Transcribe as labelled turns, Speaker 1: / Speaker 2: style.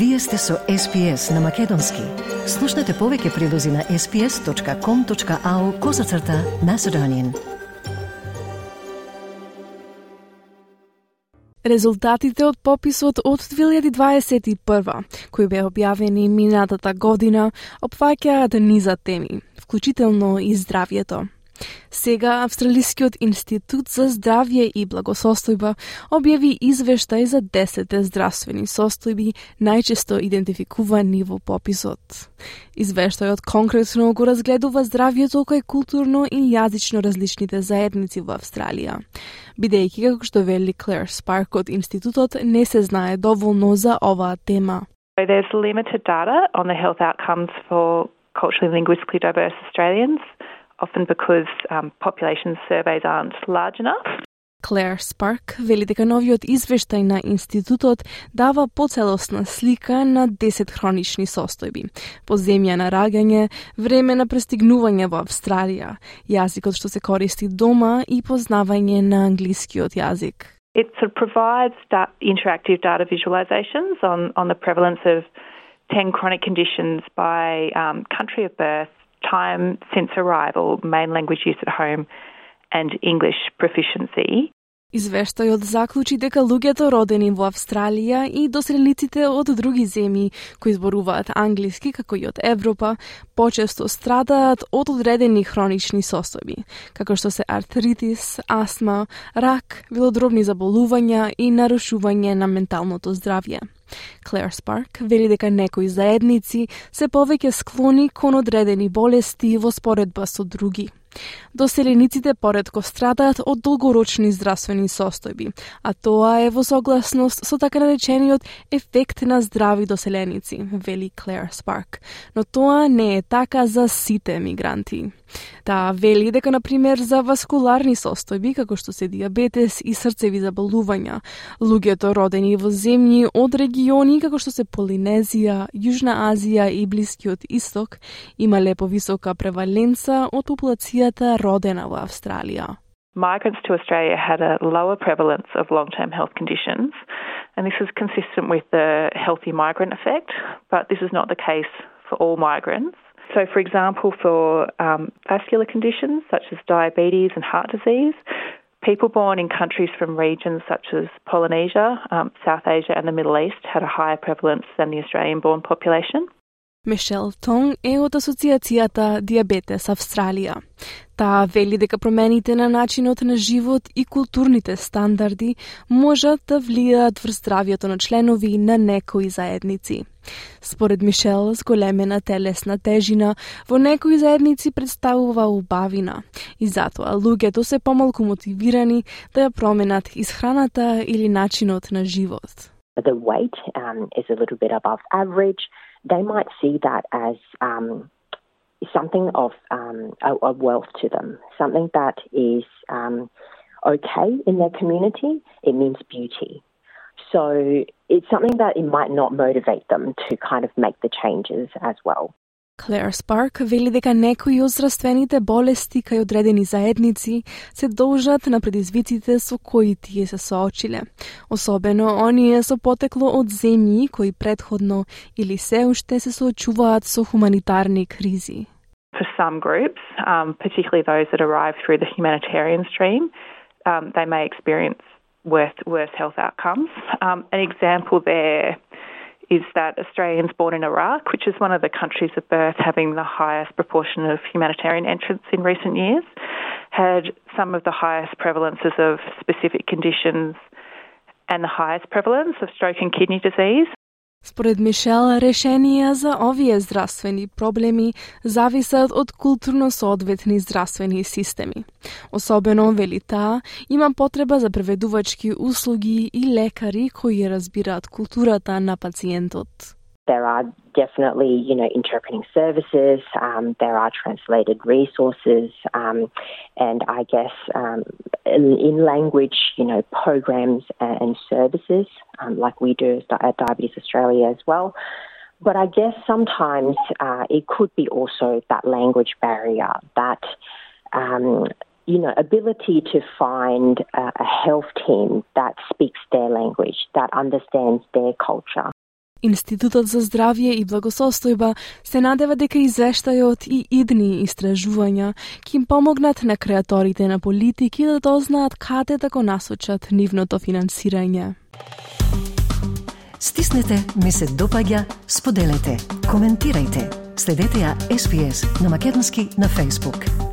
Speaker 1: Вие сте со SPS на Македонски. Слушнете повеќе прилози на sps.com.au козацрта на Седонин.
Speaker 2: Резултатите од пописот од 2021, кои беа објавени минатата година, опфаќаат низа теми, вклучително и здравјето. Сега Австралискиот институт за здравје и благосостојба објави извештај за 10 здравствени состојби најчесто идентификувани во пописот. Извештајот конкретно го разгледува здравјето кај културно и јазично различните заедници во Австралија. Бидејќи како што вели Клер Спарк од институтот не се знае доволно за оваа тема.
Speaker 3: There's limited data on the health outcomes for culturally linguistically diverse Australians often because um, population surveys aren't large enough.
Speaker 2: Claire Spark вели дека новиот извештај на институтот дава поцелосна слика на 10 хронични состојби. По земја на раѓање, време на престигнување во Австралија, јазикот што се користи дома и познавање на англискиот јазик.
Speaker 3: It sort of provides da- interactive data visualizations on, on the prevalence of 10 chronic conditions by um, country of birth, time since arrival, main language use at home, and English proficiency.
Speaker 2: Извештајот заклучи дека луѓето родени во Австралија и доселниците од други земји кои зборуваат англиски како и од Европа почесто страдаат од одредени хронични состојби, како што се артритис, астма, рак, велодробни заболувања и нарушување на менталното здравје. Клер Спарк вели дека некои заедници се повеќе склони кон одредени болести во споредба со други. Доселениците поредко страдаат од долгорочни здравствени состојби, а тоа е во согласност со така наречениот ефект на здрави доселеници, вели Клер Спарк. Но тоа не е така за сите мигранти. Таа вели дека, например, за васкуларни состојби, како што се диабетес и срцеви заболувања, луѓето родени во земји од региони како што се Полинезија, Јужна Азија и Блискиот Исток, имале повисока преваленца од популацијата родена во Австралија.
Speaker 3: Migrants to Australia had a lower prevalence of long-term health conditions, and this is consistent with the healthy migrant effect, but this is not the case for all migrants. So, for example, for um, vascular conditions such as diabetes and heart disease, people born in countries from regions such as Polynesia, um, South Asia, and the Middle East had a higher prevalence than the Australian born population.
Speaker 2: Мишел Тонг е од Асоциацијата Диабетес Австралија. Таа вели дека промените на начинот на живот и културните стандарди можат да влијаат врз здравјето на членови на некои заедници. Според Мишел, зголемена телесна тежина во некои заедници представува убавина и затоа луѓето се помалку мотивирани да ја променат исхраната или начинот на живот.
Speaker 4: The weight um, is a little bit above average. They might see that as um, something of um, a, a, wealth to them, something that is um, okay in their community. It means beauty. So it's something that it might not motivate them to kind of make the changes as well.
Speaker 2: Claire Спарк вели дека некои од здравствените болести кај одредени заедници се должат на предизвиците со кои тие се соочиле, особено оние со потекло од земји кои предходно или се уште се соочуваат со хуманитарни кризи.
Speaker 3: For some groups, um, particularly those that arrive through the humanitarian stream, um, they may experience worse, worse health outcomes. Um, an example there is that Australians born in Iraq, which is one of the countries of birth having the highest proportion of humanitarian entrants in recent years, had some of the highest prevalences of specific conditions and the highest prevalence of stroke and kidney disease.
Speaker 2: Според Мишел, решенија за овие здравствени проблеми зависат од културно соодветни здравствени системи. Особено, вели таа, има потреба за преведувачки услуги и лекари кои разбираат културата на пациентот.
Speaker 4: There are definitely, you know, interpreting services. Um, there are translated resources, um, and I guess um, in, language, you know, programs and, services, um, like we do at Diabetes Australia as well. But I guess sometimes uh, it could be also that language barrier, that um, you know, ability to find a, a health team that speaks their language, that understands their culture.
Speaker 2: Институтот за здравје и благосостојба се надева дека извештајот и идни истражувања ќе им помогнат на креаторите на политики да дознаат каде да го насочат нивното финансирање.
Speaker 1: Стиснете, ми се допаѓа, споделете, коментирајте. Следете ја SPS на Македонски на Facebook.